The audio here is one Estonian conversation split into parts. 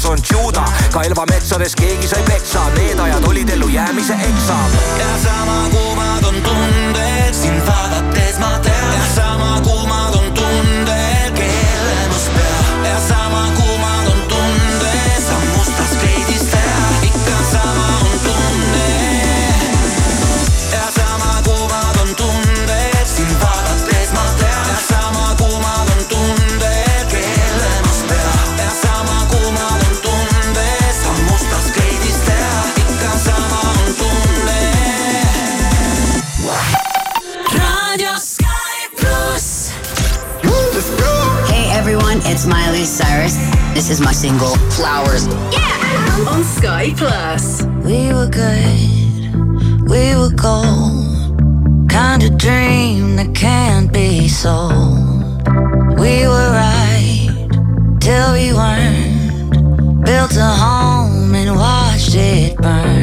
kodus on juuda, ka Elva metsades keegi sai peksa, need ajad olid ellujäämise eksam. ja sama kumad on tunded sind vaadates ma tean. Miley Cyrus. This is my single, Flowers. Yeah! On Sky Plus. We were good, we were gold. Kind of dream that can't be sold. We were right till we weren't. Built a home and watched it burn.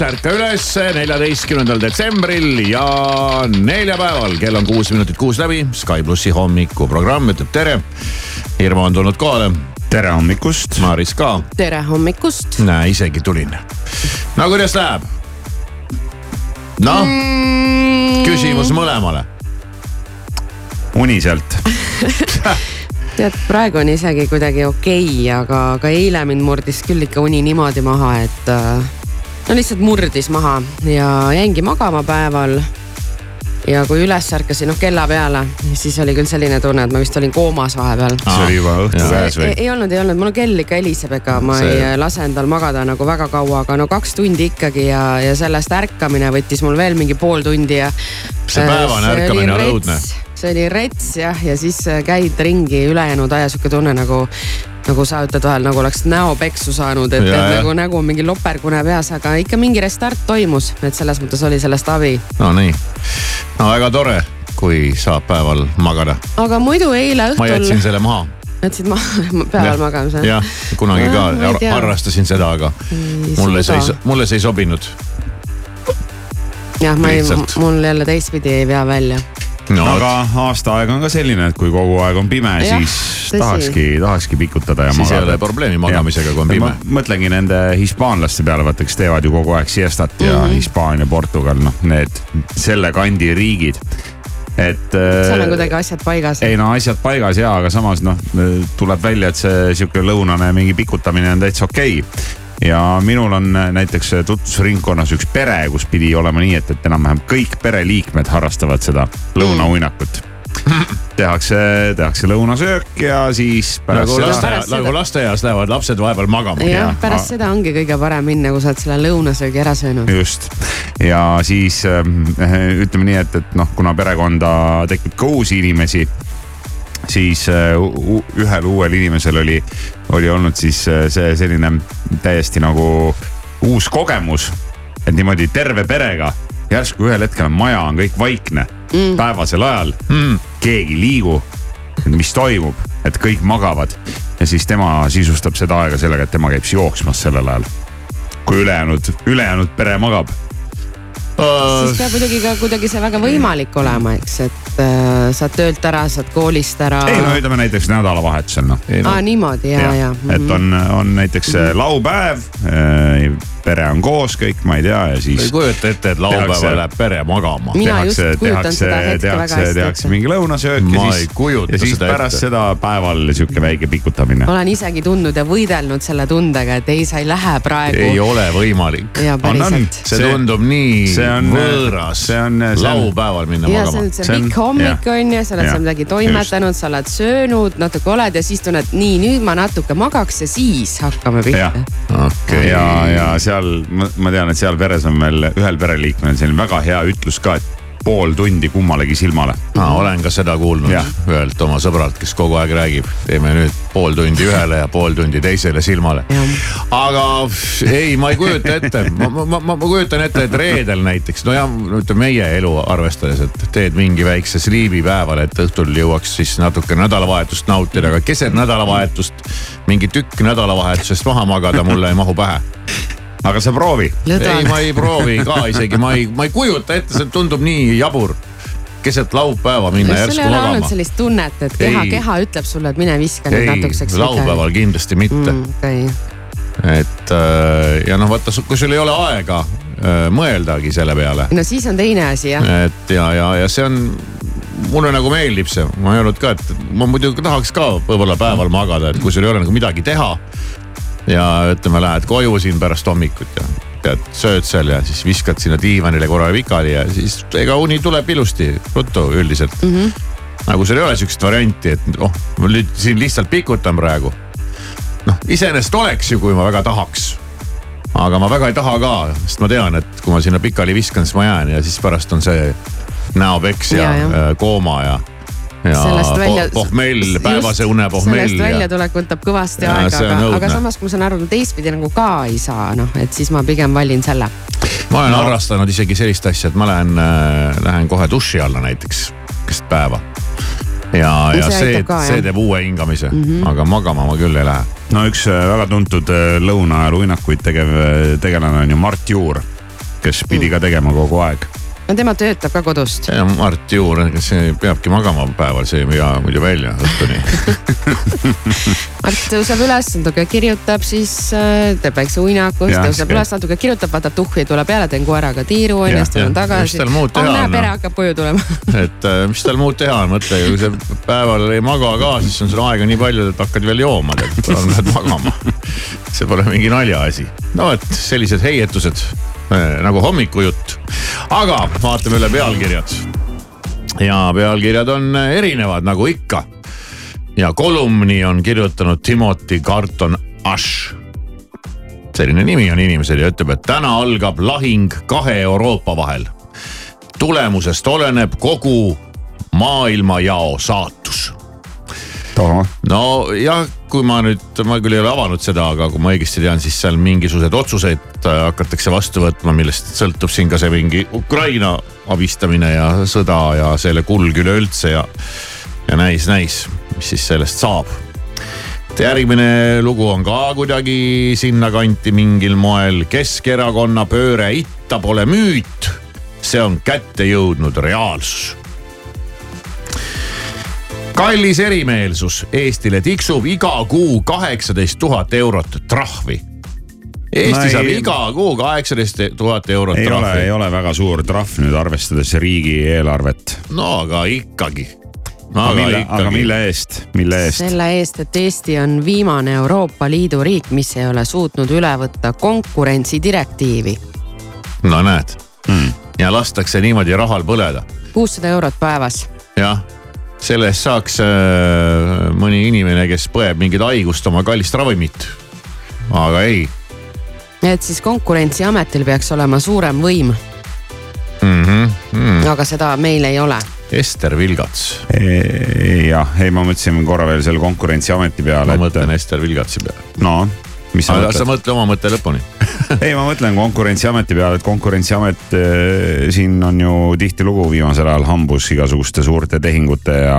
Ärka üles, neljateistkümnendal detsembril ja neljapäeval kell on kuus minutit kuus läbi. Sky plussi hommikuprogramm ütleb tere. Irmo on tulnud kohale, tere hommikust. Maris ka. tere hommikust. näe, isegi tulin. no kuidas läheb? noh, küsimus mõlemale. uniselt. tead, praegu on isegi kuidagi okei okay,, aga, aga eile mind murdis küll ikka uni niimoodi maha, et äh, no lihtsalt murdis maha ja jäingi magama päeval. ja kui üles ärkasin, noh kella peale, siis oli küll selline tunne, et ma vist olin koomas vahepeal. see oli juba õhtu käes ei, või? ei olnud, ei olnud, mul kell ikka heliseb, ega ma See- see... ei lase endal magada nagu väga kaua, aga no kaks tundi ikkagi ja, ja sellest ärkamine võttis mul veel mingi pool tundi ja. See päevane ärkamine on õudne. see oli rets jah, ja siis äh, käid ringi ülejäänud aja sihuke tunne nagu, nagu sa ütled vahel nagu oleks näopeksu saanud, et, Ja, et ja. nagu nägu on mingi lopergune peas, aga ikka mingi restart toimus, et selles mõttes oli sellest abi. no nii, no väga tore, kui saab päeval magada. aga muidu eile ma jätsin õhtul selle maha. jätsid ma päeval magamise. jah, kunagi Ah, ei ka tea. harrastasin seda, aga mulle see ei, mulle see ei sobinud. jah, ma ei mul jälle teistpidi ei vea välja. No aga aastaaeg on ka selline, et kui kogu aeg on pime, siis tõsi. tahakski, tahakski pikutada ja siis ei magada ole. probleemi magamisega, kui on pime. ma mõtlengi nende hispaanlaste peale, vaata, kes teevad ju kogu aeg siestat ja mm -hmm. Hispaania, Portugal, noh, need selle kandi riigid. et. seal on kuidagi asjad paigas. ei no asjad paigas ja, aga samas noh, tuleb välja, et see sihuke lõunane mingi pikutamine on täitsa okei okay. Ja minul on näiteks tutvusringkonnas üks pere, kus pidi olema nii, et, et enam-vähem kõik pereliikmed harrastavad seda lõunauinakut. tehakse, tehakse lõunasöök ja siis pärast nagu seda pärast seda- nagu lasteaias lähevad lapsed vahepeal magama. jah jah,, pärast a- seda ongi kõige parem minna, kui sa oled selle lõunasöögi ära söönud. just ja siis ähm, ütleme nii, et, et noh, kuna perekonda tekib ka uusi inimesi, siis äh, ühel uuel inimesel oli, oli olnud siis äh, see selline täiesti nagu uus kogemus. et niimoodi terve perega järsku ühel hetkel maja on kõik vaikne mm. päevasel ajal mm., keegi ei liigu, mis toimub, et kõik magavad ja siis tema sisustab seda aega sellega, et tema käib jooksmas sellel ajal kui ülejäänud, ülejäänud pere magab. Siis peab muidugi ka kuidagi see väga võimalik olema, eks, et äh, saad töölt ära, saad koolist ära. ei no ütleme näiteks nädalavahetusel noh. aa, niimoodi ja, ja. et on, on näiteks mm -hmm. laupäev, pere on koos kõik, ma ei tea ja ei siis kujuta ette, et laupäeval Tehakse- läheb pere magama. Mina just tehakse, kujutan tehakse seda, hetke väga tehakse, hästi tehakse mingi lõunasöök ja ei siis, ja siis seda pärast ette. seda päeval sihuke väike pikutamine. olen isegi tundnud ja võidelnud selle tundega, et ei, sa ei lähe praegu. ei ole võimalik. ja see tundub nii see on- võõras. see on- see on- laupäeval minna ja see magama on. see See on- pikk hommik on ju, sa oled seal midagi toimetanud, sa oled söönud, natuke oled ja siis tunned, nii nüüd ma natuke magaks ja siis hakkame pihta., okei ja, ja seal ma, ma tean, et seal peres on veel ühel pereliikmel selline väga hea ütlus ka, et pool tundi kummalegi silmale. ma olen ka seda kuulnud Jah. ühelt oma sõbralt, kes kogu aeg räägib, teeme nüüd pool tundi ühele ja pool tundi teisele silmale. aga ei, ma ei kujuta ette, ma, ma, ma, ma kujutan ette, et reedel näiteks, no ja ütleme meie elu arvestades, et teed mingi väikse sliibi päeval, et õhtul jõuaks siis natuke nädalavahetust nautida, aga keset nädalavahetust mingi tükk nädalavahetusest maha magada mulle ei mahu pähe aga sa proovi. ei, ma ei proovi ka isegi, ma ei, ma ei kujuta ette, see tundub nii jabur. keset laupäeva minna sul järsku ei ole olnud magama. sellist tunnet, et keha keha ütleb sulle, et mine viska nüüd ei natukeseks. laupäeval kindlasti mitte mm,. et äh, ja noh, vaata, kui sul ei ole aega äh, mõeldagi selle peale, no siis on teine asi jah. et ja, ja, ja see on, mulle nagu meeldib see, ma ei öelnud ka, et ma muidugi tahaks ka võib-olla päeval magada, et kui sul ei ole nagu midagi teha. Ja ütleme, lähed koju siin pärast hommikut ja tead, sööd seal ja siis viskad sinna diivanile korra pikali ja siis ega uni tuleb ilusti ruttu üldiselt mm. -hmm. nagu sul ei ole sihukest varianti, et oh, ma nüüd siin lihtsalt pikutan praegu. noh, iseenesest oleks ju, kui ma väga tahaks aga ma väga ei taha ka, sest ma tean, et kui ma sinna pikali viskan, siis ma jään ja siis pärast on see näopeks ja, Ja, ja jah. kooma ja sellest välja po- pohmell, päevase une sellest pohmell ja väljatulek võtab kõvasti Ja aega, aga, aga samas, kui ma saan aru, teistpidi nagu ka ei saa, noh, et siis ma pigem valin selle. ma olen no. harrastanud isegi sellist asja, et ma lähen äh,, lähen kohe duši alla näiteks keset päeva. ja, ja see see teeb uue hingamise mm. -hmm. aga magama ma küll ei lähe. no üks äh, väga tuntud äh, lõunaajalu uinakuid tegev äh, tegelane on ju Mart Juur, kes pidi ka tegema kogu aeg. No tema töötab ka kodust. on Mart Juur, see peabki magama päeval, see ei pea muidu välja õhtuni. Mart tõuseb üles, natuke kirjutab, siis äh, teeb väikse uinaku, siis tõuseb üles, natuke kirjutab, vaatab tuhhi, tuleb jälle, teen koeraga tiiru onju, siis tulen tagasi Mis tal muud. teha näe, on, pere noh? hakkab koju tulema. et äh, mis tal muud teha on, mõtle, kui sa päeval ei maga ka, siis on sul aega nii palju, et hakkad veel jooma, tead, lähed magama. see pole mingi naljaasi. no et sellised heietused nagu hommikujutt. aga vaatame üle pealkirjad. ja pealkirjad on äh, erinevad nagu ikka. ja kolumni on kirjutanud Timothy Carton Ash selline nimi on inimesel ja ütleb, et täna algab lahing kahe Euroopa vahel tulemusest oleneb kogu maailmajao saatus. tohoh, nojah, kui ma nüüd, ma küll ei ole avanud seda, aga kui ma õigesti tean, siis seal mingisuguseid otsuseid äh, hakatakse vastu võtma, millest sõltub siin ka see mingi Ukraina abistamine ja sõda ja selle kulg üleüldse ja, ja näis, näis, mis siis sellest saab järgmine lugu on ka kuidagi sinnakanti mingil moel. Keskerakonna pööre itta pole müüt, see on kätte jõudnud reaalsus. Kallis erimeelsus Eestile tiksub iga kuu kaheksateist tuhat eurot trahvi. Eesti No ei- saab iga kuu kaheksateist tuhat eurot ei ole, trahvi ei. ole väga suur trahv nüüd arvestades riigieelarvet. no aga ikkagi. aga mille, aga mille eest, mille eest? selle eest, et Eesti on viimane Euroopa Liidu riik, mis ei ole suutnud üle võtta konkurentsidirektiivi. no näed Hmm. ja lastakse niimoodi rahal põleda kuussada eurot päevas. jah, selle eest saaks äh, mõni inimene, kes põeb mingit haigust, oma kallist ravimit. aga ei et siis konkurentsiametil peaks olema suurem võim, mm. -hmm. Mm. aga seda meil ei ole. Ester Vilgats, jah, ei ma mõtlesin korra veel selle konkurentsiameti peale ma, et mõtlen Ester Vilgatsi peale. no sa aga sa mõtled? mõtle oma mõtte lõpuni. ei, ma mõtlen konkurentsiameti peale, et konkurentsiamet eh, siin on ju tihtilugu viimasel ajal hambus igasuguste suurte tehingute ja,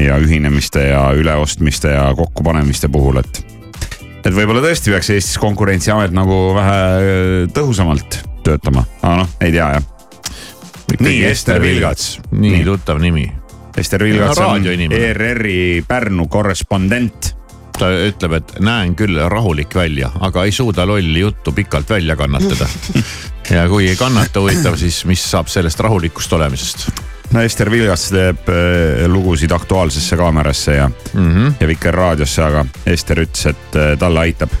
ja ühinemiste ja üleostmiste ja kokkupanemiste puhul, et. et võib-olla tõesti peaks Eestis konkurentsiamet nagu vähe eh, tõhusamalt töötama, aga noh, ei tea jah. nii Ester Vilgats, nii tuttav nimi. Ester Vilgats on. ERR-i Pärnu korrespondent. Ta ütleb, et näen küll rahulik välja, aga ei suuda lolli juttu pikalt välja kannatada. ja kui ei kannata huvitav, siis mis saab sellest rahulikust olemisest no Ester Vilgats teeb eh, lugusid Aktuaalsesse kaamerasse ja, mm? -hmm. ja Vikerraadiosse, aga Ester ütles, et eh, talle aitab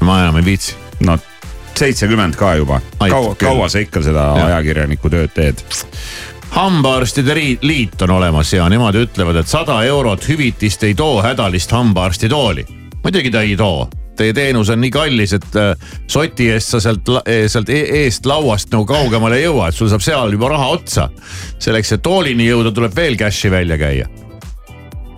ma enam ei viitsi. no seitsekümmend ka juba. Kaua, kaua sa ikka seda Jah. ajakirjaniku tööd teed? Hambaarstide liit on olemas ja nemad ütlevad, et sada eurot hüvitist ei too hädalist hambaarstitooli. muidugi ta ei too, teie teenus on nii kallis, et äh, soti eest sa sealt, sealt e- eest lauast nagu kaugemale ei jõua, et sul saab seal juba raha otsa. selleks, et toolini jõuda, tuleb veel cash'i välja käia.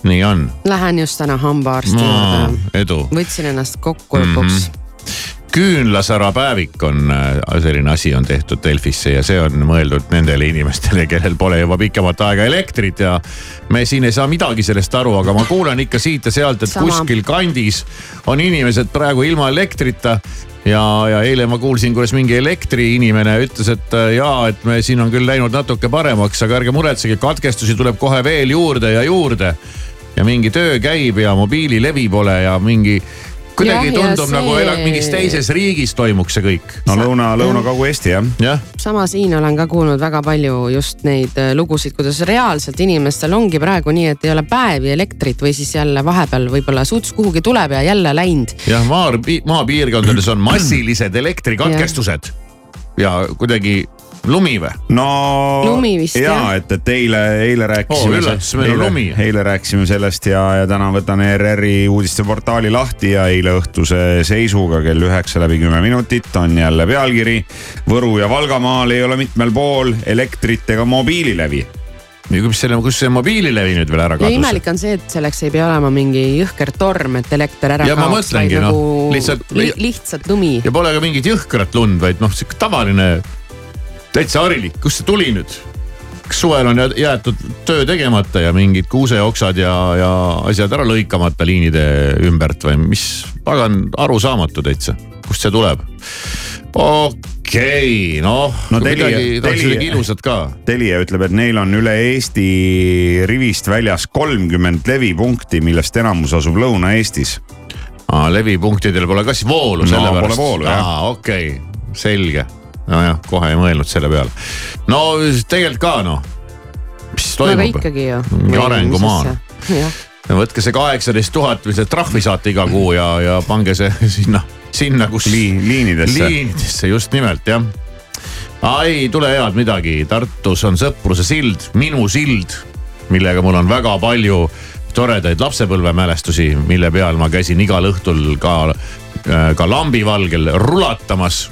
nii on, Lähen just täna hambaarsti juurde. edu. võtsin ennast kokku lõpuks mm. -hmm küünlasära päevik on äh, selline asi on tehtud Delfisse ja see on mõeldud nendele inimestele, kellel pole juba pikemat aega elektrit ja me siin ei saa midagi sellest aru, aga ma kuulen ikka siit ja sealt, et Sama. kuskil kandis on inimesed praegu ilma elektrita ja, ja eile ma kuulsin, kuidas mingi elektriinimene ütles, et äh, jaa, et me siin on küll läinud natuke paremaks, aga ärge muretsege, katkestusi tuleb kohe veel juurde ja juurde. ja mingi töö käib ja mobiililevi pole ja mingi kuidagi ja tundub see- nagu elad mingis teises riigis toimuks see kõik. no Lõuna, Lõuna-Kagu-Eesti jah. jah, sama siin olen ka kuulnud väga palju just neid äh, lugusid, kuidas reaalselt inimestel ongi praegu nii, et ei ole päevi elektrit või siis jälle vahepeal võib-olla suts kuhugi tuleb ja jälle läinud. jah, maa, maapiirkondades on massilised elektrikatkestused ja kuidagi lumi või? no Lumi vist, ja jah. et, et eile, eile rääkisime Oo, üllatus, meil on lumi. eile rääkisime sellest ja, ja täna võtan ERR-i uudisteportaali lahti ja eile õhtuse seisuga kell üheksa läbi kümme minutit on jälle pealkiri. Võru ja Valgamaal ei ole mitmel pool elektrit ega mobiililevi. kus selle, kus see mobiililevi nüüd veel ära kadus? imelik on see, et selleks ei pea olema mingi jõhker torm, et elekter ära Ja mõtlengi, vaid noh, nagu lihtsalt- li, lihtsalt lumi. ja pole ka mingit jõhkrat lund, vaid noh, sihuke tavaline, täitsa harilik, kust see tuli nüüd? kas suvel on jä- jäetud töö tegemata ja mingid kuuseoksad ja, ja asjad ära lõikamata liinide ümbert või mis pagan arusaamatu täitsa, kust see tuleb? okei okay,, noh No Telia- Telia-. Telia ütleb, et neil on üle Eesti rivist väljas kolmkümmend levipunkti, millest enamus asub Lõuna-Eestis. Levipunktidel pole ka siis voolu No, sellepärast? pole voolu, jah. okei okay. selge. Nojah, kohe ei mõelnud selle peale. no tegelikult ka noh, mis no aga toimub? ikkagi ju. Mingi arengumaal. jah, võtke see kaheksateist tuhat, mis te trahvi saate iga kuu ja, ja pange see sinna, sinna, kus Liin, liinidesse. liinidesse just nimelt jah. ei tule head midagi, Tartus on Sõpruse sild, minu sild, millega mul on väga palju toredaid lapsepõlvemälestusi, mille peal ma käisin igal õhtul ka, ka lambivalgel rulatamas.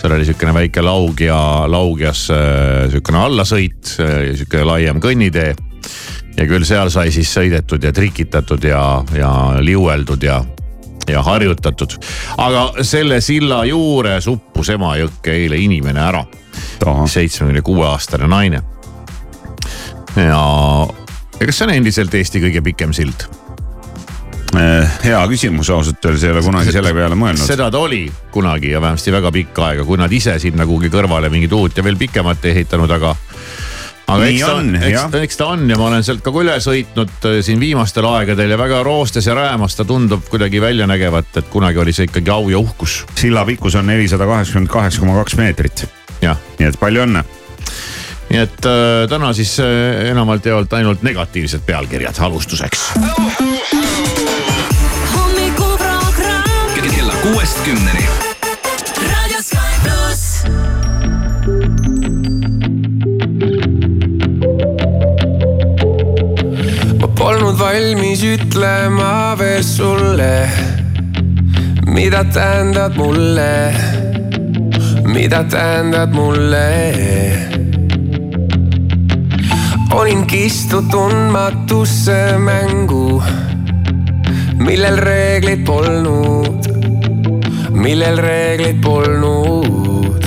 Seal oli sihukene väike laug ja laugjas äh, sihukene allasõit, sihuke laiem kõnnitee. ja küll seal sai siis sõidetud ja trikitatud ja, ja liueldud ja ja harjutatud. aga selle silla juures uppus Emajõkke eile inimene ära. seitsmekümne kuue aastane naine. ja, ja kas see on endiselt Eesti kõige pikem sild? Eh, hea küsimus, ausalt öeldes ei ole kunagi selle peale mõelnud. seda ta oli kunagi ja vähemasti väga pikka aega, kui nad ise sinna kuhugi kõrvale mingit uut ja veel pikemat ei ehitanud, aga aga Nii eks ta on, eks, eks ta on ja ma olen sealt ka üle sõitnud äh, siin viimastel aegadel ja väga roostes ja räämas ta tundub kuidagi välja nägevat, et kunagi oli see ikkagi au ja uhkus. silla pikkus on nelisada kaheksakümmend kaheksa koma kaks meetrit. jah, nii et palju õnne. nii et äh, täna siis äh, enamalt jaolt ainult negatiivsed pealkirjad alustuseks. kümneni. Raadio Sky pluss. ma polnud valmis ütlema veel sulle, mida tähendad mulle, mida tähendad mulle. olin kistud tundmatusse mängu, millel reegleid polnud, millel reegleid polnud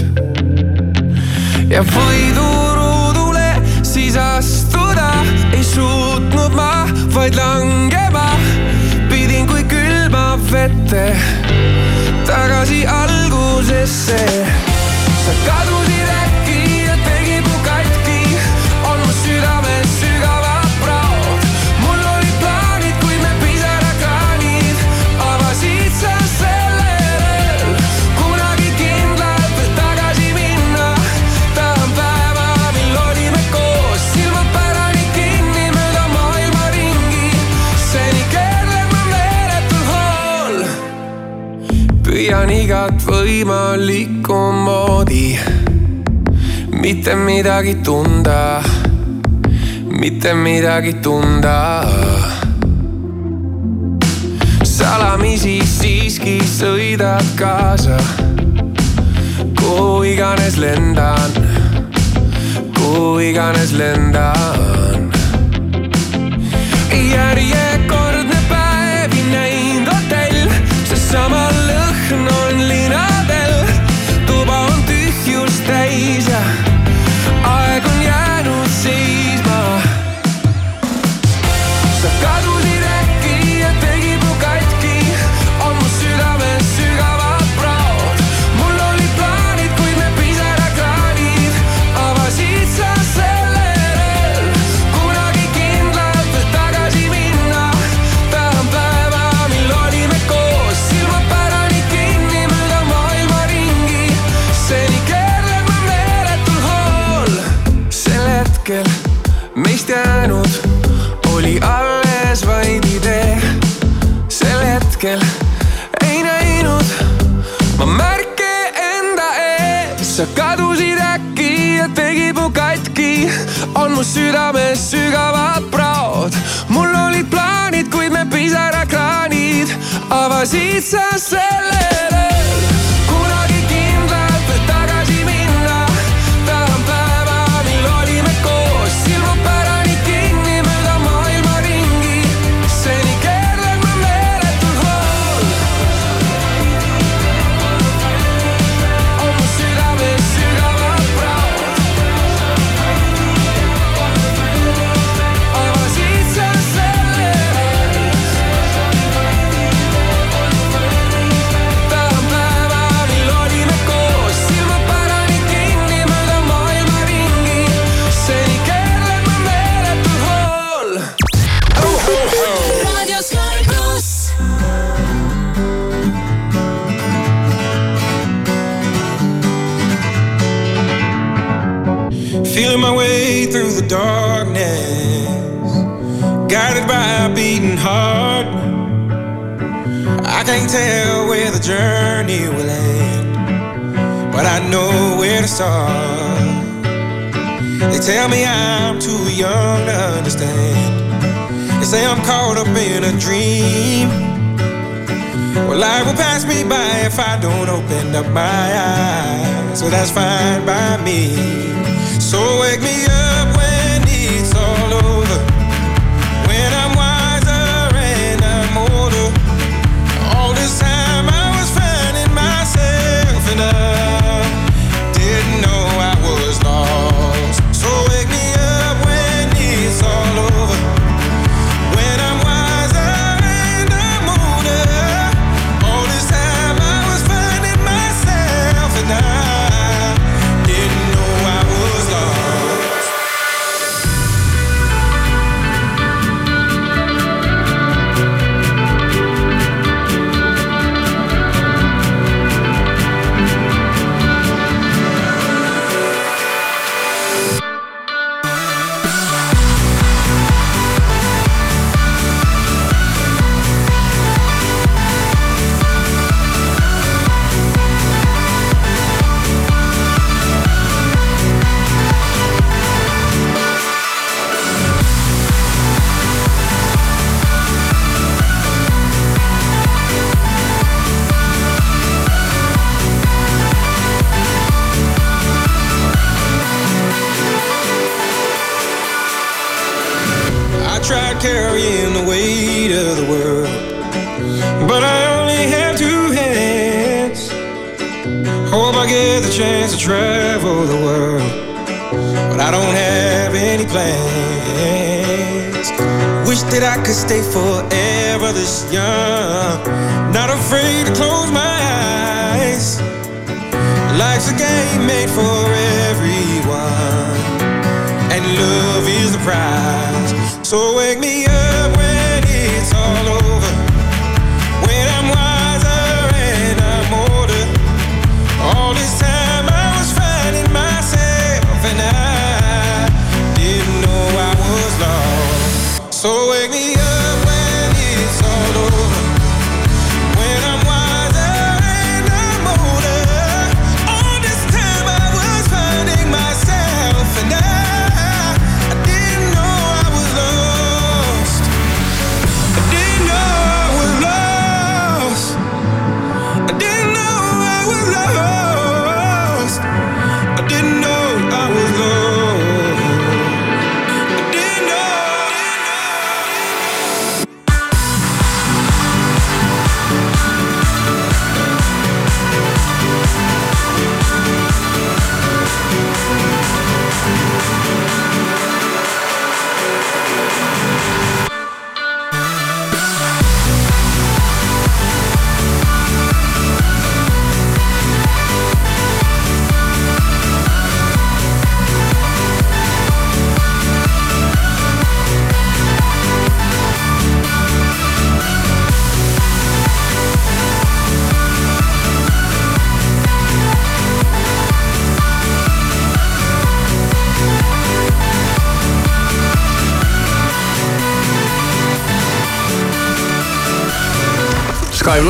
ja võiduruudule siis astuda ei suutnud ma, vaid langema pidin kui külma vette tagasi algusesse. Püüan igat võimalikku moodi mitte midagi tunda, mitte midagi tunda. Salamisi siiski sõidad kaasa, kuhu iganes lendan, kuhu iganes lendan. järjekordne They tell me I'm too young to understand. They say I'm caught up in a dream. Well, life will pass me by if I don't open up my eyes. So that's fine by me. So wake me up chance to travel the world, but I don't have any plans. Wish that I could stay forever this young, not afraid to close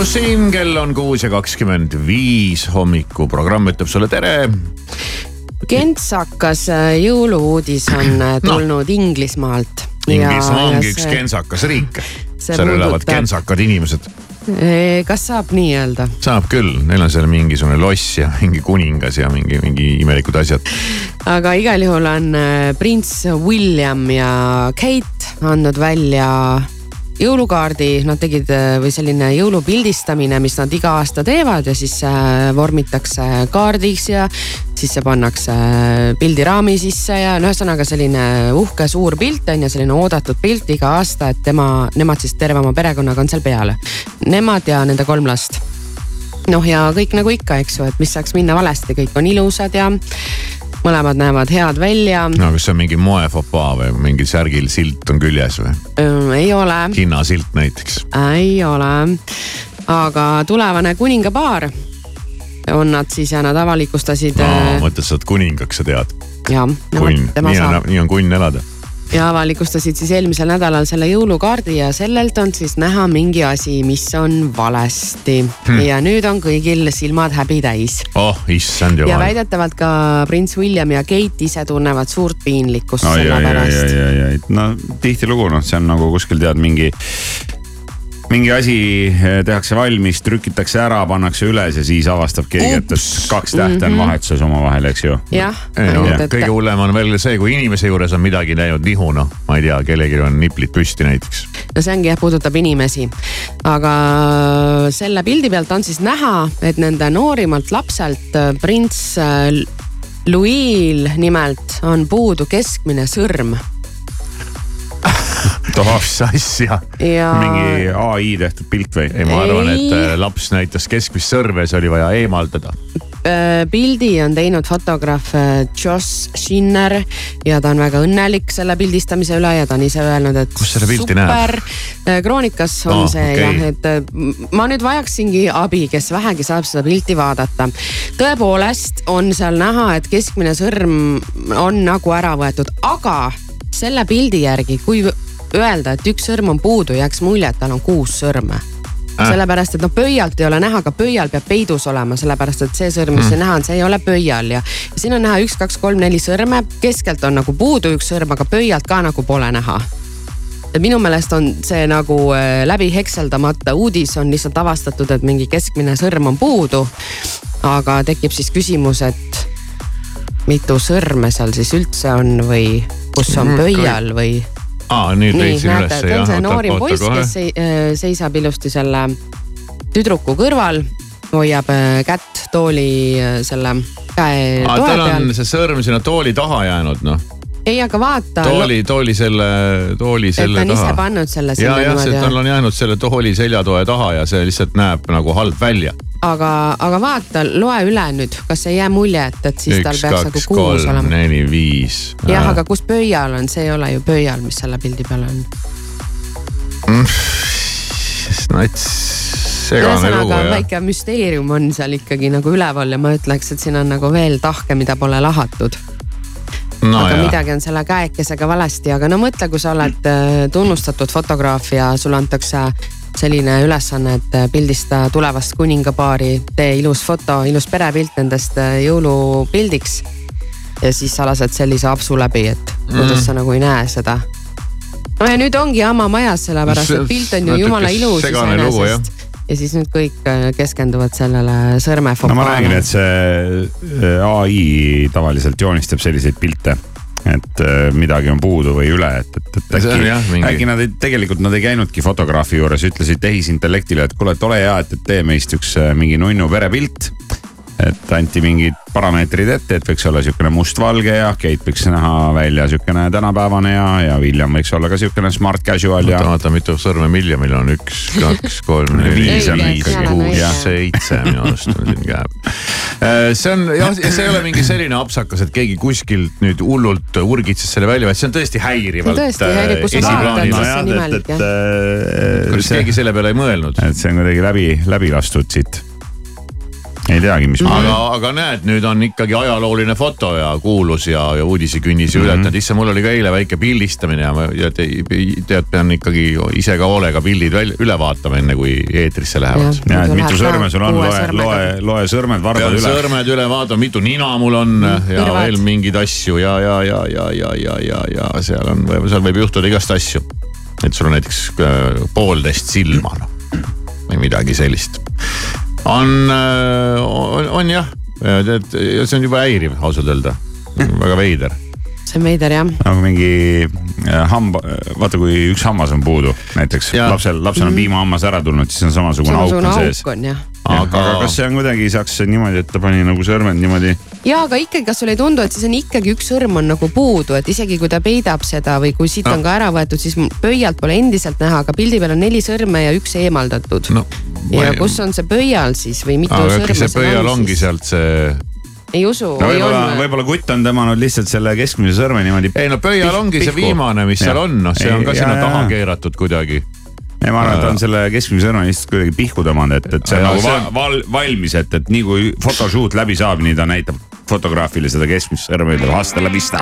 siin, kell on kuus ja kakskümmend viis hommikuprogramm ütleb sulle tere. kentsakas äh, jõulu-uudis on äh, tulnud Inglismaalt. Inglismaa ongi üks kentsakas riik. see seal elavad puudutab- kentsakad inimesed. kas saab nii öelda? saab küll, neil on seal mingisugune loss ja mingi kuningas ja mingi, mingi imelikud asjad. aga igal juhul on äh, prints William ja Kate andnud välja jõulukaardi, nad tegid äh, või selline jõulupildistamine, mis nad iga aasta teevad ja siis äh, vormitakse kaardiks ja siis see pannakse äh, pildiraami sisse ja no ühesõnaga selline uhke suur pilt on ju, selline oodatud pilt iga aasta, et tema, nemad siis terve oma perekonnaga on seal peal. Nemad ja nende kolm last noh, ja kõik nagu ikka, eks ju, et mis saaks minna valesti, kõik on ilusad ja mõlemad näevad head välja no kas see on mingi moefopaa või mingi särgil silt on küljes või? äh, ei ole, hinnasilt näiteks. ei ole. aga tulevane kuningapaar on nad siis ja nad avalikustasid äh, mõtlesin, sa oled kuningaks, sa tead. ja, kunn, tema nii on nii on kunn elada. Ja avalikustasid siis eelmisel nädalal selle jõulukaardi ja sellelt on siis näha mingi asi, mis on valesti hmm.. ja nüüd on kõigil silmad häbi täis. oh issand ja jumal. väidetavalt ka prints William ja Kate ise tunnevad suurt piinlikkust selle pärast. no tihtilugu noh, see on nagu kuskil tead mingi mingi asi eh, tehakse valmis, trükitakse ära, pannakse üles ja siis avastab keegi, et et kaks tähte on vahetuses omavahel, eks ju. jah, ei no kõige hullem on veel see, kui inimese juures on midagi läinud nihu, noh, ma ei tea, kellelgi on niplid püsti näiteks. no see ongi jah, puudutab inimesi. aga selle pildi pealt on siis näha, et nende noorimalt lapselt äh, prints äh, Louis'l nimelt on puudu keskmine sõrm mis asja? ja mingi ai tehtud pilt või? ei, ma arvan, et äh, laps näitas keskmist sõrme, see oli vaja eemaldada. äh, pildi on teinud fotograaf äh, Josh Schinner ja ta on väga õnnelik selle pildistamise üle ja ta on ise öelnud, et. Kus seda pilti super. näeb? kroonikas on oh, see okay. jah, et ma nüüd vajaksingi abi, kes vähegi saab seda pilti vaadata. tõepoolest on seal näha, et keskmine sõrm on nagu ära võetud, aga selle pildi järgi, kui öelda, et üks sõrm on puudu, jääks mulje, et tal on kuus sõrme sellepärast, et noh, pöialt ei ole näha, aga pöial peab peidus olema, sellepärast et see sõrm, mis siin näha on, see ei ole pöial ja, ja siin on näha üks, kaks, kolm, neli sõrme, keskelt on nagu puudu üks sõrm, aga pöialt ka nagu pole näha. et minu meelest on see nagu äh, läbi hekseldamata uudis on lihtsalt avastatud, et mingi keskmine sõrm on puudu. aga tekib siis küsimus, et mitu sõrme seal siis üldse on või kus on Mm, pöial või aa, nüüd nii, leidsin näete, ülesse et on see noorim poiss, kes. äh, seisab ilusti selle tüdruku kõrval, hoiab äh, kätt tooli äh, selle käe toe tal peal on. see sõrm sinna tooli taha jäänud, noh. ei, aga vaata, tooli, tooli selle, tooli et ta selle on ise taha. pannud selle ja, jah, see tal on jäänud selle tooli seljatoe taha ja see lihtsalt näeb nagu halb välja. aga, aga vaata, loe üle nüüd, kas ei jää mulje, et, et siis tal üks, peaks nagu kaks, kuus kolm, olema. neli, viis. jah, aga kus pöial on, see ei ole ju pöial, mis selle pildi peal on. no et segane lugu jah. väike müsteerium on seal ikkagi nagu üleval ja ma ütleks, et siin on nagu veel tahke, mida pole lahatud no aga jah, midagi on selle käekesega valesti, aga no mõtle, kui sa oled äh, tunnustatud fotograaf ja sulle antakse selline ülesanne, et äh, pildista tulevast kuningapaari, tee ilus foto, ilus perepilt nendest äh, jõulupildiks. ja siis sa lased sellise apsu läbi, et kuidas Mm. sa nagu ei näe seda. no ja nüüd ongi jama majas, sellepärast et pilt on ju jumala ilus iseenesest. Ja siis nüüd kõik äh, keskenduvad sellele no sõrmefokaale ma räägin, et see äh, ai tavaliselt joonistab selliseid pilte, et äh, midagi on puudu või üle, et, et, et äkki mingi- äkki nad ei, tegelikult nad ei käinudki fotograafi juures, ütlesid tehisintellektile, et kuule, et ole hea, et, et tee meist üks mingi nunnu perepilt. Et anti mingid parameetrid ette, et võiks olla siukene mustvalge ja Keit võiks näha välja siukene tänapäevane ja, ja William võiks olla ka siukene smart casual ja oota, vaata mitu sõrme Williamil on, üks, kaks, kolm, neli, Viis kuus seitse minu arust on siin käeb. see on jah, see ei ole mingi selline apsakas, et keegi kuskilt nüüd hullult urgitses selle välja, vaid see on tõesti häirivalt. Tõesti häiriv, kus sa vaatad, siis see on imelik, jah. äh, kuidas keegi selle peale ei mõelnud. et see on kuidagi läbi, läbi lastud siit. Ei teagi, mis Mhm. aga, aga näed, nüüd on ikkagi ajalooline foto ja kuulus ja, ja uudisekünnis ju Mhm. ületanud, issand, mul oli ka eile väike pildistamine ja ma ja te, tead, pean ikkagi ise ka hoolega pildid välja, üle vaatama, enne kui eetrisse lähevad. ja, et mitu sõrme sul on, loe, loe, loe sõrmed, varbad üle. sõrmed üle vaatama, mitu nina mul on ja kõrvad. veel mingeid asju ja, ja, ja, ja, ja, ja, ja, ja seal on, seal võib juhtuda igast asju. et sul on näiteks äh, poolteist silma noh või midagi sellist. on, on, on jah, tead, see on juba häiriv ausalt öelda, väga veider. See on veider jah. nagu mingi äh, hamba, vaata kui üks hammas on puudu, näiteks Jaa. lapsel, lapsel on piimahammas ära tulnud, siis on samasugune auk samasugune on sees. auk on jah. aga, aga kas see on kuidagi, saaks niimoodi, et ta pani nagu sõrmed niimoodi, ja aga ikkagi, kas sulle ei tundu, et siis on ikkagi üks sõrm on nagu puudu, et isegi kui ta peidab seda või kui siit No. on ka ära võetud, siis pöialt pole endiselt näha, aga pildi peal on neli sõrme ja üks eemaldatud no ja kus on see pöial siis või mitu aga sõrme see seal pöial on ongi siis? sealt see, ei usu, no ei võib-olla, võib-olla kutt on tõmmanud lihtsalt selle keskmise sõrme niimoodi. ei no pöial ongi see viimane, mis seal on, noh, see on ka sinna taha keeratud kuidagi. ei, ma arvan, et ta on selle keskmise sõrme lihtsalt kuidagi pihku tõmmanud, et, et see on nagu see va on- val, valmis, et, et nii kui photoshoot läbi saab, nii ta näitab fotograafile seda keskmist sõrme ütleb hasta la vista.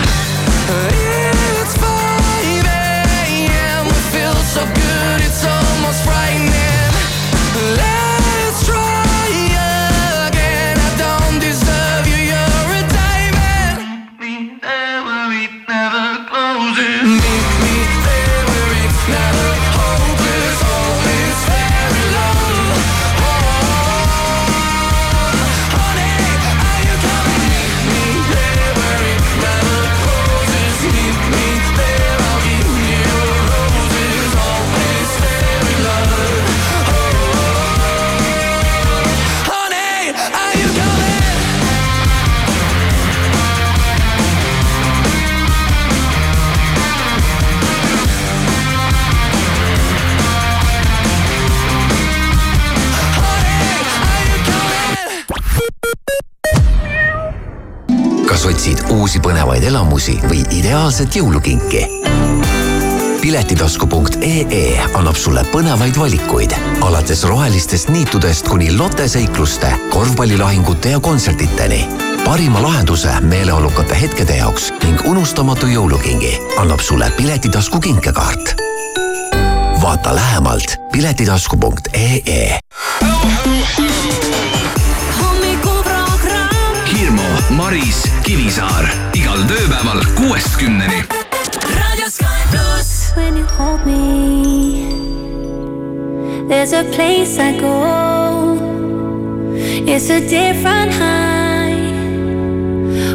Põnevaid elamusi või ideaalset jõulukinki? piletitasku.ee annab sulle põnevaid valikuid alates rohelistest niitudest kuni loteseikluste, korvpallilahingute ja kontsertideni. parima lahenduse meeleolukate hetkede jaoks ning unustamatu jõulukingi annab sulle Piletitasku kinkekaart. vaata lähemalt piletitasku.ee Maris, Kivisaar igal tööpäeval kuuest kümneni. When you hold me. There's a place I go. It's a different high.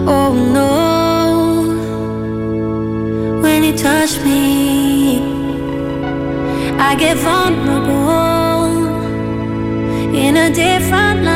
Oh no. When you touch me, I get vulnerable in a different light.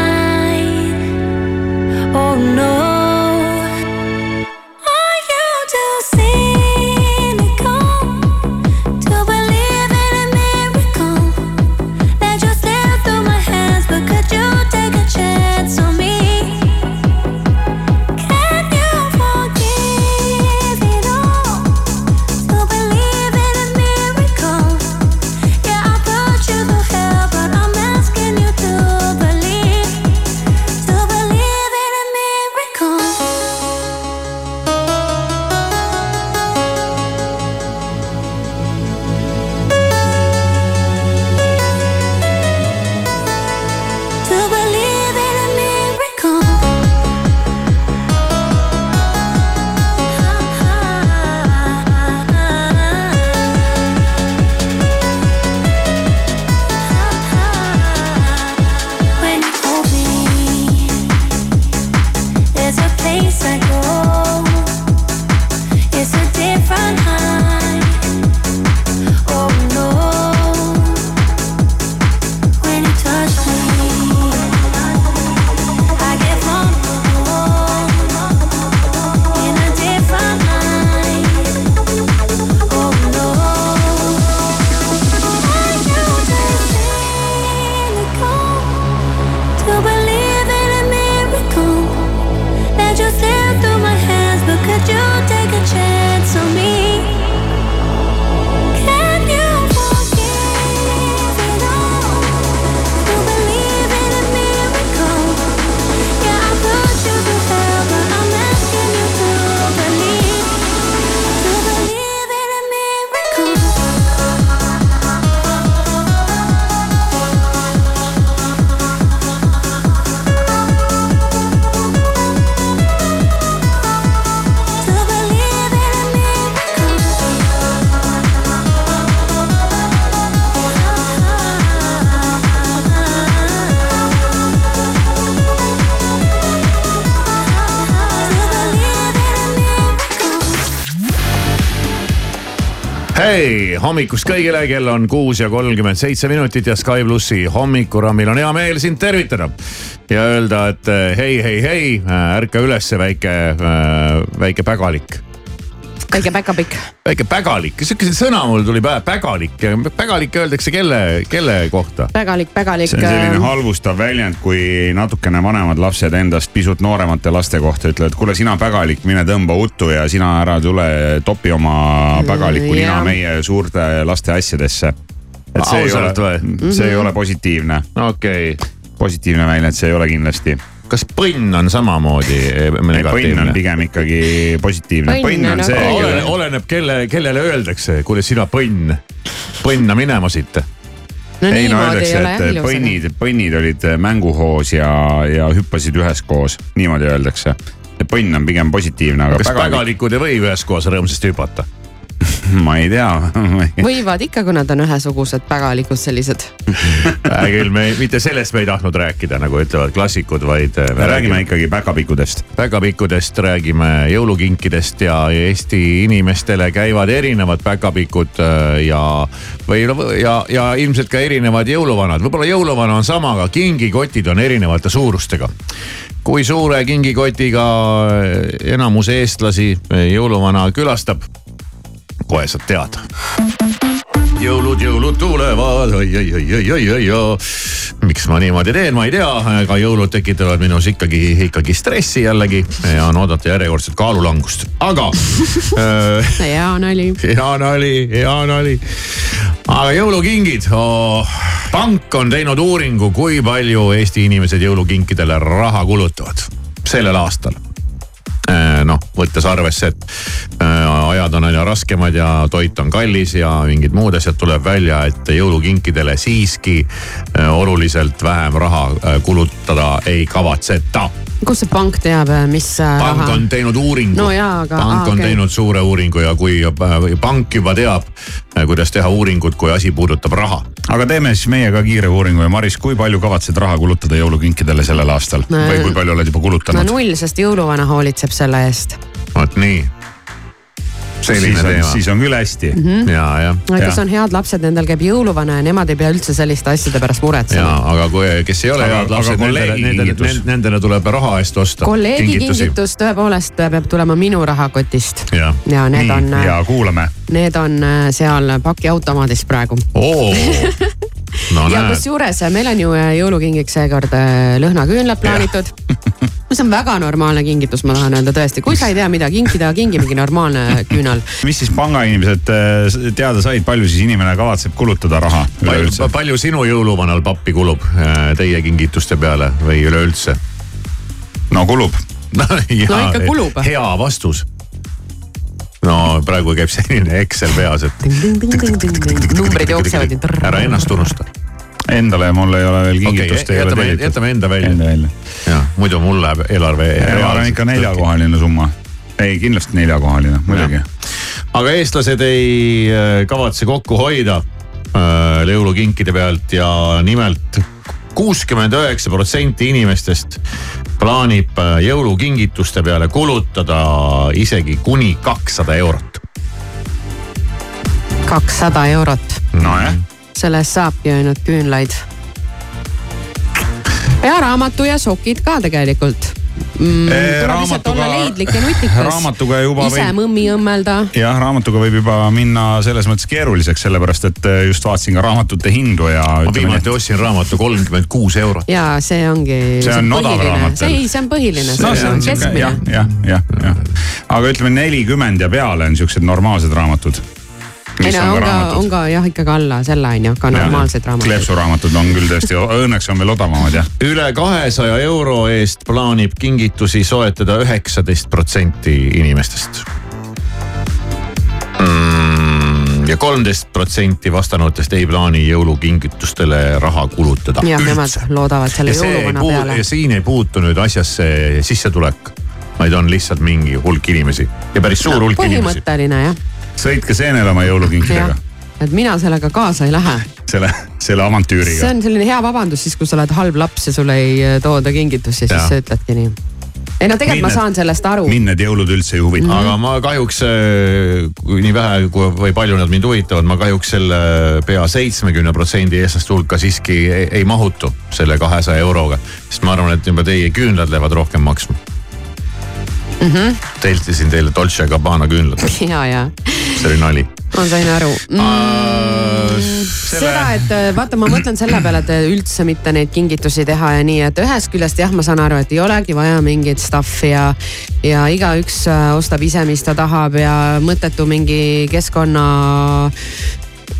so many hommikust kõigile, kell on kuus ja kolmkümmend seitse minutit ja Sky plussi hommikurammil on hea meel sind tervitada. ja öelda, et eh, hei, hei, hei, ärka ülesse, väike, väike pägalik väike päkapikk. väike pägalik, siukene sõna mul tuli pähe, pägalik. pägalik öeldakse kelle, kelle kohta? pägalik, pägalik. see on selline äh, halvustav väljend, kui natukene vanemad lapsed endast pisut nooremate laste kohta ütlevad, kuule, sina pägalik, mine tõmba uttu ja sina ära tule topi oma pägalikku Mm, nina jah. meie suurte laste asjadesse. et see ei Ausalt ole, või? see ei Mhm. ole positiivne. okei okay. positiivne väljend, see ei ole kindlasti. Kas põnn on samamoodi eh, põnn on negatiivne? pigem ikkagi positiivne, Põnn on see nagu- oleneb, oleneb kelle, kellele öeldakse, kuule sina põnn, põnna minema siit. no ei no öeldakse, et põnnid, põnnid olid mänguhoos ja, ja hüppasid üheskoos, niimoodi öeldakse. põnn on pigem positiivne, aga kas pägalik, pägalikud ei või üheskoos rõõmsasti hüpata? ma ei tea. võivad ikka, kui nad on ühesugused pägalikud sellised. hea küll, me ei- mitte sellest me ei tahtnud rääkida, nagu ütlevad klassikud, vaid eh, me räägime ikkagi päkapikkudest. päkapikkudest, räägime jõulukinkidest ja Eesti inimestele käivad erinevad päkapikud äh, ja, või ja, ja ilmselt ka erinevad jõuluvanad, võib-olla jõuluvana on sama, aga kingikotid on erinevate suurustega kui suure kingikotiga äh, enamus eestlasi jõuluvana külastab, kohe saad teada jõulud, jõulud tulevad, oi, oi, oi, oi, oi, oi, oi. miks ma niimoodi teen, ma ei tea, aga jõulud tekitavad minus ikkagi, ikkagi stressi jällegi ja on oodata järjekordset kaalulangust, aga äh, hea nali. hea nali, hea nali. aga jõulukingid oh,, pank on teinud uuringu, kui palju Eesti inimesed jõulukinkidele raha kulutavad sellel aastal noh, võttes arvesse, et eh, ajad on aina raskemad ja toit on kallis ja mingid muud asjad, tuleb välja, et jõulukinkidele siiski eh, oluliselt vähem raha kulutada ei kavatseta. Kust see pank teab, mis äh, pank raha on? teinud uuringu No pank aa, on okei. teinud suure uuringu ja kui äh, pank juba teab, kuidas teha uuringut, kui asi puudutab raha. aga teeme siis meie ka kiire uuringu ja Maris, kui palju kavatsed raha kulutada jõulukinkidele sellel aastal No- või kui palju oled juba no kulutanud? null, sest jõuluvana hoolitseb selle eest. vot nii. Selline siis on, siis on küll hästi mm. -hmm. ja, jah. kes on head lapsed, nendel käib jõuluvana ja nemad ei pea üldse selliste asjade pärast ja muretsema. aga kui, kes ei ole Aga- head lapsed, nendele, nendele, nendele tuleb raha eest osta. kolleegi kingitus tõepoolest peab tulema minu rahakotist ja need nii on, ja kuulame. need on äh, seal pakiautomaadis praegu. oo, no ja kusjuures äh, meil on ju äh, jõulukingiks seekord äh, lõhnaküünlad plaanitud. mis on väga normaalne kingitus, ma tahan öelda tõesti, kui sa ei tea, mida kinkida, kingi mingi normaalne küünal. mis siis pangainimesed äh, teada said, palju siis inimene kavatseb kulutada raha üleüldse palju,? palju sinu jõuluvanal pappi kulub äh, teie kingituste peale või üleüldse? no kulub. no, ja, No ikka kulub. hea vastus. no praegu käib selline Excel peas, et numbrid jooksevad ära ennast unusta. Endale mul ei ole veel kingitust okay,, jätame, jätame enda välja. Enda välja. jah, muidu mul läheb eelarve. ma arvan ikka neljakohaline summa. ei, kindlasti neljakohaline, muidugi. aga eestlased ei äh, kavatse kokku hoida äh, jõulukinkide pealt ja nimelt kuuskümmend üheksa protsenti inimestest plaanib äh, jõulukingituste peale kulutada isegi kuni kakssada eurot. kakssada eurot, nojah, eest saabki ainult küünlaid. ja raamatu ja sokid ka tegelikult mm,. ja nutikas. raamatuga juba ise võib, mõmmi õmmelda. jah, raamatuga võib juba minna selles mõttes keeruliseks, sellepärast et äh, just vaatasin ka raamatute hindu ja ma viimati ostsin raamatu kolmkümmend kuus eurot. ja see ongi. See on odav raamat ei, see on põhiline, no see on keskmine jah, jah, jah, jah. aga ütleme nelikümmend ja peale on siuksed normaalsed raamatud. Ei no on ka, on ka jah, ikkagi alla selle on ju, ka normaalseid raamatuid. kleepsuraamatud on küll tõesti, õnneks on veel odavamad jah. üle kahesaja euro eest plaanib kingitusi soetada üheksateist protsenti inimestest mm,. ja kolmteist protsenti vastanutest ei plaani jõulukingitustele raha kulutada. jah, nemad loodavad selle ja see ei jõuluvana peale ja. siin ei puutu nüüd asjasse sissetulek, vaid on lihtsalt mingi hulk inimesi ja päris suur hulk inimesi. põhimõtteline jah, sõitke seenele oma jõulukinkidega et mina sellega kaasa ei lähe. selle, selle see avantüüriga. on selline hea vabandus siis, kui sa oled halb laps ja sulle ei äh, tooda kingitusi, siis sa ütledki nii. ei no tegelikult ma Mind saan sellest aru. mind need jõulud üldse ei huvita. aga ma kahjuks, nii vähe kui või palju nad mind huvitavad, ma kahjuks selle pea seitsmekümne protsendi eestlaste hulka siiski ei, ei mahutu selle kahesaja euroga. sest ma arvan, et juba teie küünlad lähevad rohkem maksma mm. -hmm. teltisin teile Dolce Gabbana küünlad, ja, ja see oli nali ma sain aru mm,. seda, et äh, vaata, ma mõtlen selle peale, et üldse mitte neid kingitusi teha ja nii, et ühest küljest jah, ma saan aru, et ei olegi vaja mingit stuff'i ja. ja igaüks äh, ostab ise, mis ta tahab ja mõttetu mingi keskkonna Ah,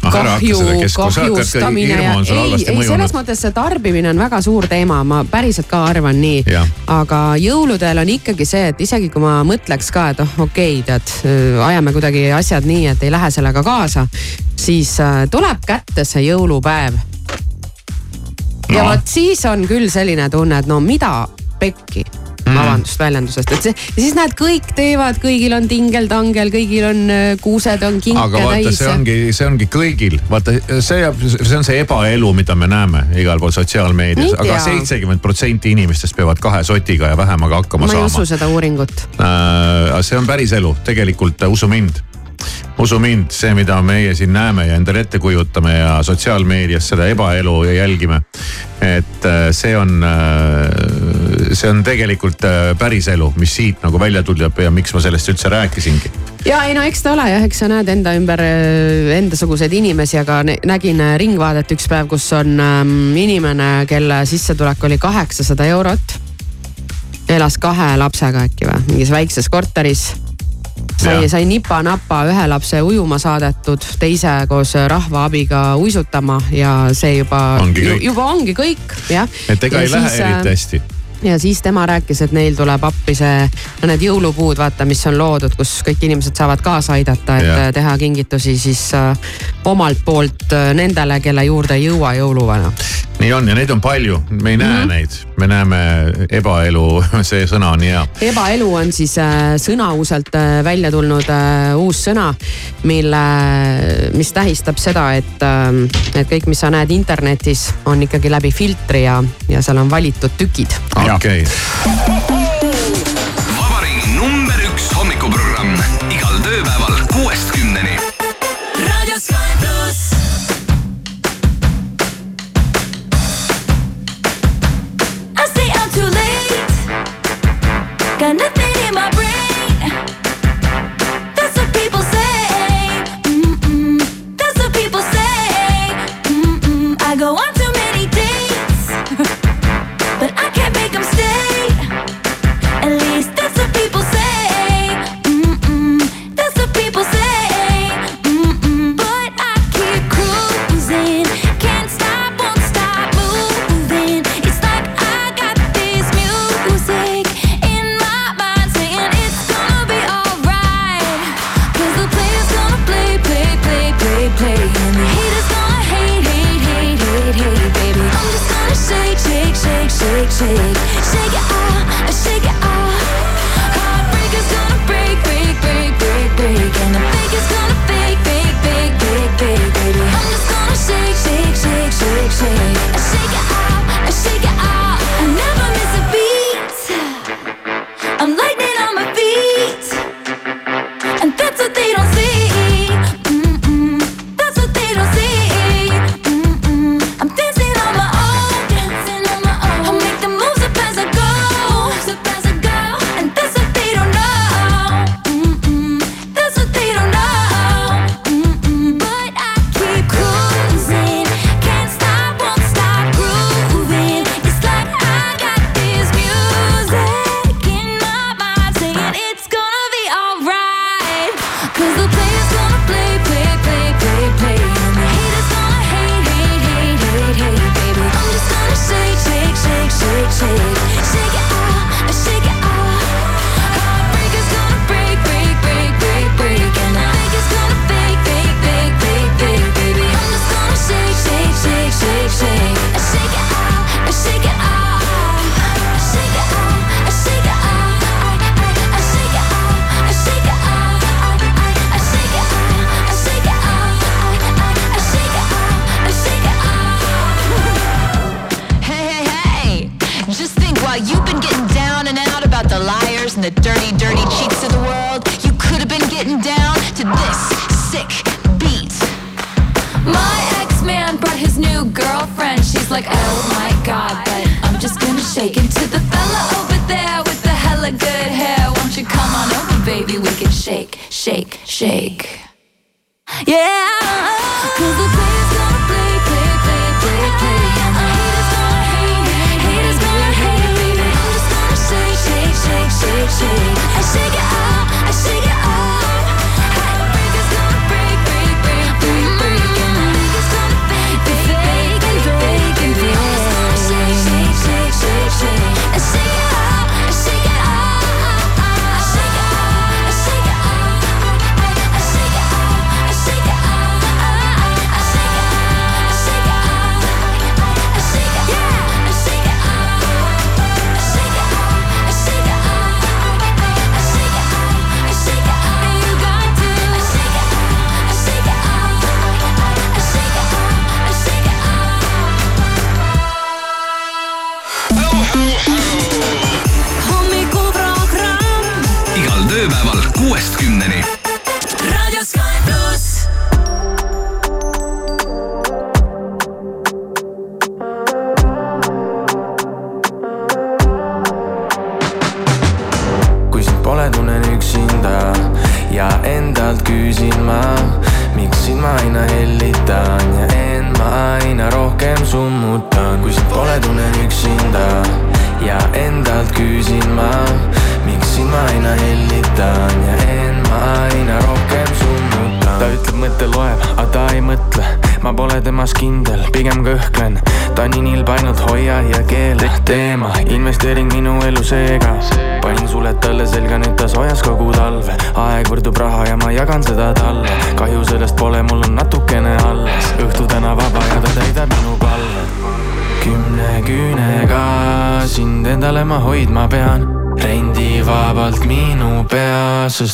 kahju kahjustamine ja ei, ei selles mõttes see tarbimine on väga suur teema, ma päriselt ka arvan nii aga jõuludel on ikkagi see, et isegi kui ma mõtleks ka, et oh okei okay,, tead, ajame kuidagi asjad nii, et ei lähe sellega kaasa, siis äh, tuleb kätte see jõulupäev. ja No. vot siis on küll selline tunne, et no mida pekki mm., vabandust väljendusest, et see, siis näed, kõik teevad, kõigil on tingel-tangel, kõigil on äh, kuused on kinke aga vaata, täis see. ongi, see ongi kõigil, vaata see jääb, see on see ebaelu, mida me näeme igal pool sotsiaalmeedias, aga seitsekümmend protsenti inimestest peavad kahe sotiga ja vähemaga hakkama ma ei usu saama. seda uuringut. see on päris elu, tegelikult äh, usu mind usu mind, see, mida meie siin näeme ja endale ette kujutame ja sotsiaalmeedias seda ebaelu jälgime. et äh, see on, see on tegelikult äh, päris elu, mis siit nagu välja tuleb ja miks ma sellest üldse rääkisingi. ja ei no eks ta ole jah, eks sa näed enda ümber äh, endasuguseid inimesi, aga nä- nägin äh, Ringvaadet üks päev, kus on ähm, inimene, kelle sissetulek oli kaheksasada eurot. elas kahe lapsega äkki või, mingis väikses korteris. sai sai nipa-napa ühe lapse ujuma saadetud, teise koos rahva abiga uisutama ja see juba juba ongi kõik, jah. et ega ei lähe eriti hästi ja siis tema rääkis, et neil tuleb appi see, no need jõulupuud, vaata, mis on loodud, kus kõik inimesed saavad kaasa aidata, et yeah. teha kingitusi siis äh, omalt poolt äh, nendele, kelle juurde ei jõua jõuluvana. nii on ja neid on palju, me ei näe mm -hmm. neid, me näeme ebaelu, see sõna on hea. ebaelu on siis äh, sõnauselt äh, välja tulnud äh, uus sõna, mille, mis tähistab seda, et äh,, et kõik, mis sa näed internetis, on ikkagi läbi filtri ja, ja seal on valitud tükid. okei okay., vabariigi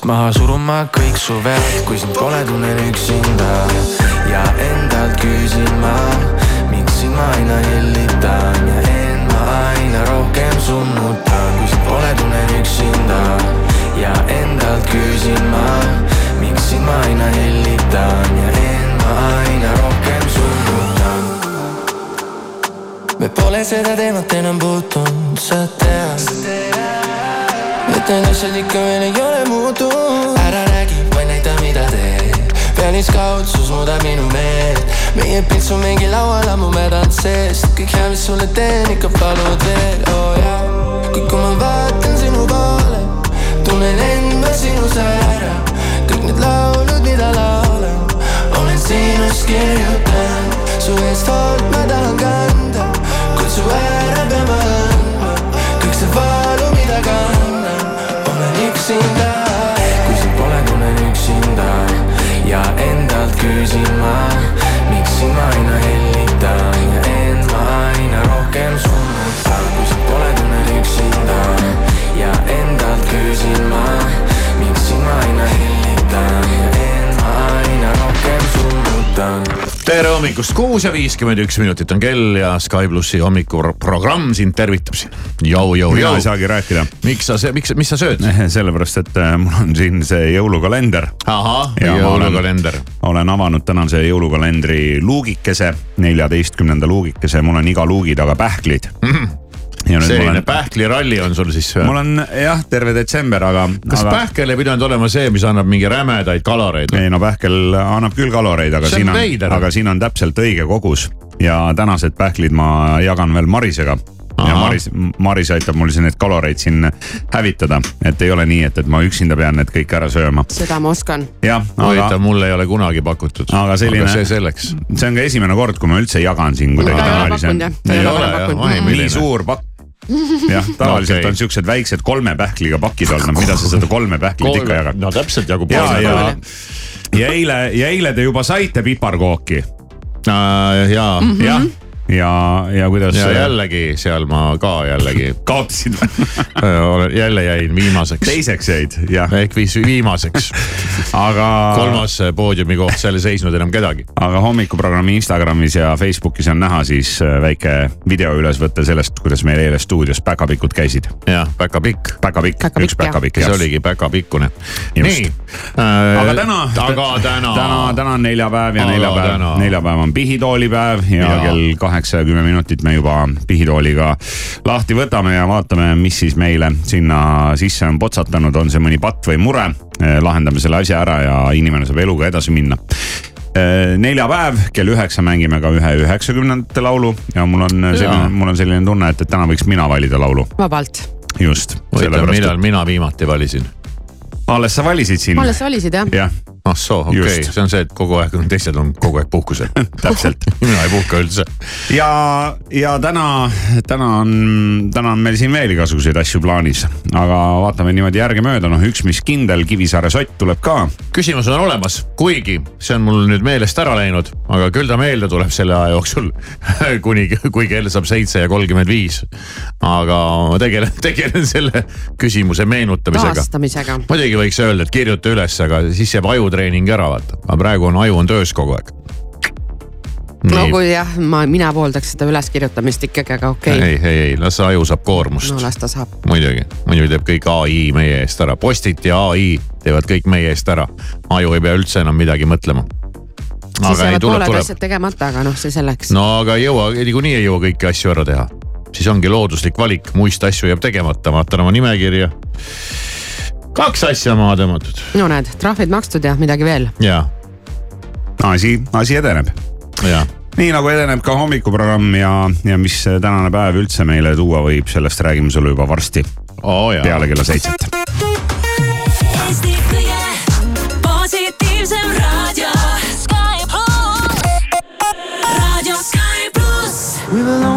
maha suruma kõik su vead, kui sind pole, tunnen üksinda ja endalt küsin ma, miks sind ma aina hellitan ja end ma aina rohkem summutan, kui sind pole, tunnen üksinda ja endalt küsin ma, miks sind ma aina hellitan ja end ma aina rohkem summutan. me pole seda teemat enam puutunud, sa tead. Need asjad ikka veel ei ole muutunud. ära räägi, vaid näita, mida teed. pealiskaudsus muudab minu meelt. meie pilt on mingi laual ammu mädanud seest. kõik hea, mis sulle teen, ikka palud veel, oo oh, jaa. kuid kui ma vaatan sinu poole, tunnen end ma sinus ära. kõik need laulud, mida laulan, olen sinust kirjutanud. su eest hoolt ma tahan kanda, kutsu ära peama andma. kõik see valu, mida kannan, üksinda. kui sind pole, tunnen üksinda ja endalt küsin ma, miks sind ma aina hellitan ja end ma aina rohkem summutan. kui sind pole, tunnen üksinda ja endalt küsin ma, miks sind ma aina hellitan ja end ma aina rohkem summutan. tere hommikust, kuus ja viiskümmend üks minutit on kell ja Sky plussi hommikuprogramm sind tervitab siin. Mina ei. saagi rääkida. miks sa, miks, mis sa sööd? sellepärast, et äh, mul on siin see jõulukalender. ahah, olen- jõulukalender. olen avanud tänase jõulukalendri luugikese, neljateistkümnenda luugikese, mul on iga luugi taga pähklid. ja nüüd mul selline on, pähkliralli on sul siis. mul on jah, terve detsember, aga. kas aga... pähkel ei pidanud olema see, mis annab mingi rämedaid kaloreid? ei no pähkel annab küll kaloreid, aga See siin on aga siin on täpselt õige kogus ja tänased pähklid ma jagan veel Marisega ja. Maris, Maris aitab mul siin neid kaloreid siin hävitada, et ei ole nii, et, et ma üksinda pean need kõik ära sööma. seda ma oskan. jah, huvitav, aga mulle ei ole kunagi pakutud. Aga selline- see selleks. see on ka esimene kord, kui ma üldse jagan siin kuidagi ei ole jah, nii. suur pakk. jah, tavaliselt Okei. on siuksed väiksed kolme pähkliga pakid olnud, no mida sa seda kolme pähklit ikka jagad. no täpselt jagub. ja, ja, ja eile, ja eile te juba saite piparkooki, ja, jah. ja, ja kuidas. ja jällegi seal ma ka jällegi kaotasid olen, jälle jäin viimaseks. teiseks jäid, jah. ehk viis viimaseks. aga. kolmas poodiumi koht, seal ei seisnud enam kedagi. aga hommikuprogrammi Instagramis ja Facebookis on näha siis äh, väike video ülesvõte sellest, kuidas meil eile stuudios päkapikud käisid. jah, päkapikk. päkapikk, üks päkapikk see. oligi päkapikkune. nii. aga täna, aga täna. täna, täna on neljapäev ja neljapäev neljapäev on pihitoolipäev ja, ja kell kaheksa ja kümme minutit me juba pihitooliga lahti võtame ja vaatame, mis siis meile sinna sisse on potsatanud, on see mõni patt või mure. lahendame selle asja ära ja inimene saab eluga edasi minna neljapäev kell üheksa mängime ka ühe üheksakümnendate laulu ja mul on selline mul on selline tunne, et, et täna võiks mina valida laulu, vabalt. just. millal mina viimati valisin? alles sa valisid siin. alles valisid jah? jah, ah soo, okei okay., see on see, et kogu aeg on teised on kogu aeg puhkusel. täpselt. mina ei puhka üldse. ja, ja täna, täna on, täna on meil siin veel igasuguseid asju plaanis, aga vaatame niimoodi järgemööda, noh, üks, mis kindel, Kivisaare sott tuleb ka. küsimus on olemas, kuigi see on mul nüüd meelest ära läinud, aga küll ta meelde tuleb selle aja jooksul. kuni, kui kell saab seitse ja kolmkümmend viis. aga ma tegelen, tegelen selle küsimuse meenutamisega. muidugi võiks öelda, et kirjuta üles, aga siis jääb ajutreening ära, vaata. aga praegu on aju on töös kogu aeg. no kui jah, ma, mina pooldaks seda üleskirjutamist ikkagi, aga okei okay.. ei, ei, ei las aju saab koormust no las ta saab. muidugi, muidu teeb kõik ai meie eest ära, Postit ja ai teevad kõik meie eest ära. aju ei pea üldse enam midagi mõtlema. siis aga ei jäävad pooled tuleb. asjad tegemata, aga noh, see selleks. no aga ei jõua, niikuinii ei jõua kõiki asju ära teha. siis ongi looduslik valik, muist asju jääb tegemata, vaatan oma nimekirja. Kaks asja maha tõmmatud no näed, trahvid makstud ja midagi veel. ja, asi, asi edeneb. ja nii nagu edeneb ka hommikuprogramm ja, ja mis tänane päev üldse meile tuua võib, sellest räägime sulle juba varsti oh,. peale kella seitset. Eesti kõige positiivsem raadio. raadio Sky pluss.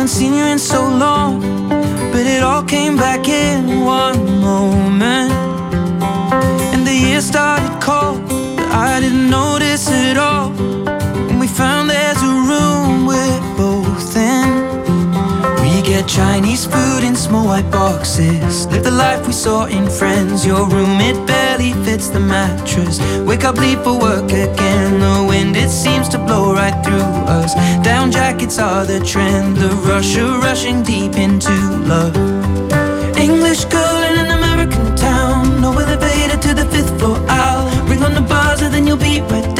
Haven't seen you in so long. But it all came back in one moment. And the year started cold. But I didn't notice it all. When we found there's a room we're both. Chinese food in small white boxes. Live the life we saw in Friends. Your room, it barely fits the mattress. Wake up, leave for work again. The wind, it seems to blow right through us. Down jackets are the trend. The rush of rushing deep into love. English girl in an American town. No elevator to the fifth floor. I'll ring on the buzzer, then you'll be right down.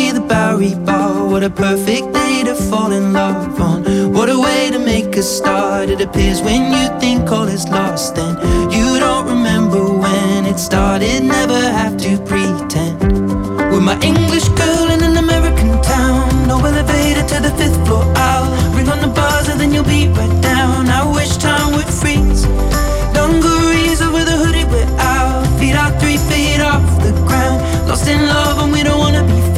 Bowery Bar. What a perfect day to fall in love on. What a way to make a start. It appears when you think all is lost, and you don't remember when it started. Never have to pretend. With my English girl in an American town. No elevator to the fifth floor. I'll ring on the buzzer, then you'll be right down. I wish time would freeze. Dungarees over the hoodie, we're out. Feet out three feet off the ground. Lost in love and we don't wanna be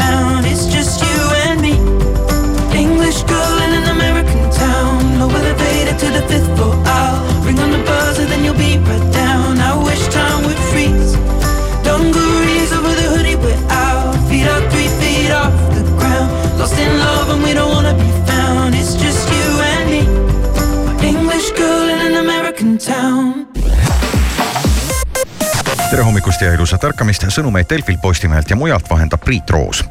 ja ilusat ärkamist, sõnumeid Delfilt, Postimehelt ja mujalt vahendab Priit Roos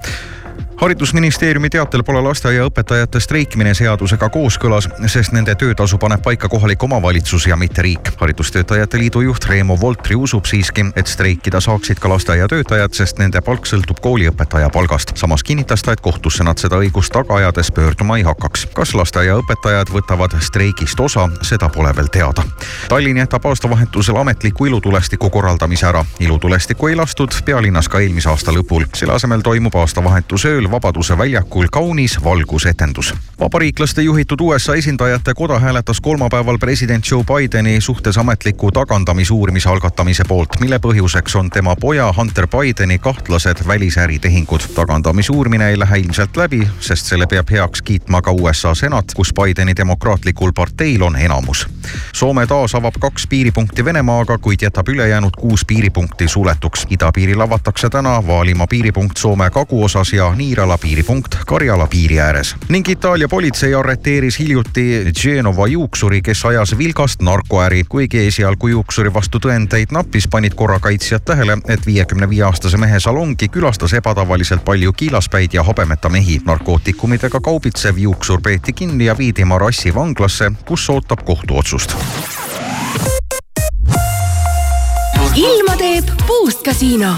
haridusministeeriumi teatel pole lasteaiaõpetajate streikimine seadusega kooskõlas, sest nende töötasu paneb paika kohalik omavalitsus ja mitte riik. haridustöötajate liidu juht Reemo Voltri usub siiski, et streikida saaksid ka lasteaiatöötajad, sest nende palk sõltub kooliõpetaja palgast. samas kinnitas ta, et kohtusse nad seda õigust taga ajades pöörduma ei hakkaks. kas lasteaiaõpetajad võtavad streigist osa, seda pole veel teada. Tallinn jätab aastavahetusel ametliku ilutulestiku korraldamise ära. ilutulestikku ei lastud pealinnas ka eelmise aasta lõpul. selle asemel toimub aastavahetuse ööl Vabaduse väljakul kaunis valgusetendus. vabariiklaste juhitud USA esindajate koda hääletas kolmapäeval president Joe Bideni suhtes ametliku tagandamisuurimise algatamise poolt, mille põhjuseks on tema poja Hunter Bideni kahtlased välisäritehingud. tagandamisuurimine ei lähe ilmselt läbi, sest selle peab heaks kiitma ka USA senat, kus Bideni demokraatlikul parteil on enamus. Soome taas avab kaks piiripunkti Venemaaga, kuid jätab ülejäänud kuus piiripunkti suletuks. idapiiril avatakse täna Vaalimaa piiripunkt Soome kaguosas ja Niira Niirala piiripunkt Karjala piiri ääres ning Itaalia politsei arreteeris hiljuti Genova juuksuri, kes ajas vilgast narkoäri. kuigi esialgu juuksuri vastu tõendeid nappis, panid korrakaitsjad tähele, et viiekümne viie aastase mehe salongi külastas ebatavaliselt palju kiilaspäid ja habemeta mehi. narkootikumidega kaubitsev juuksur peeti kinni ja viidi Marassi vanglasse, kus ootab kohtuotsust. ilma teeb. Boost Casino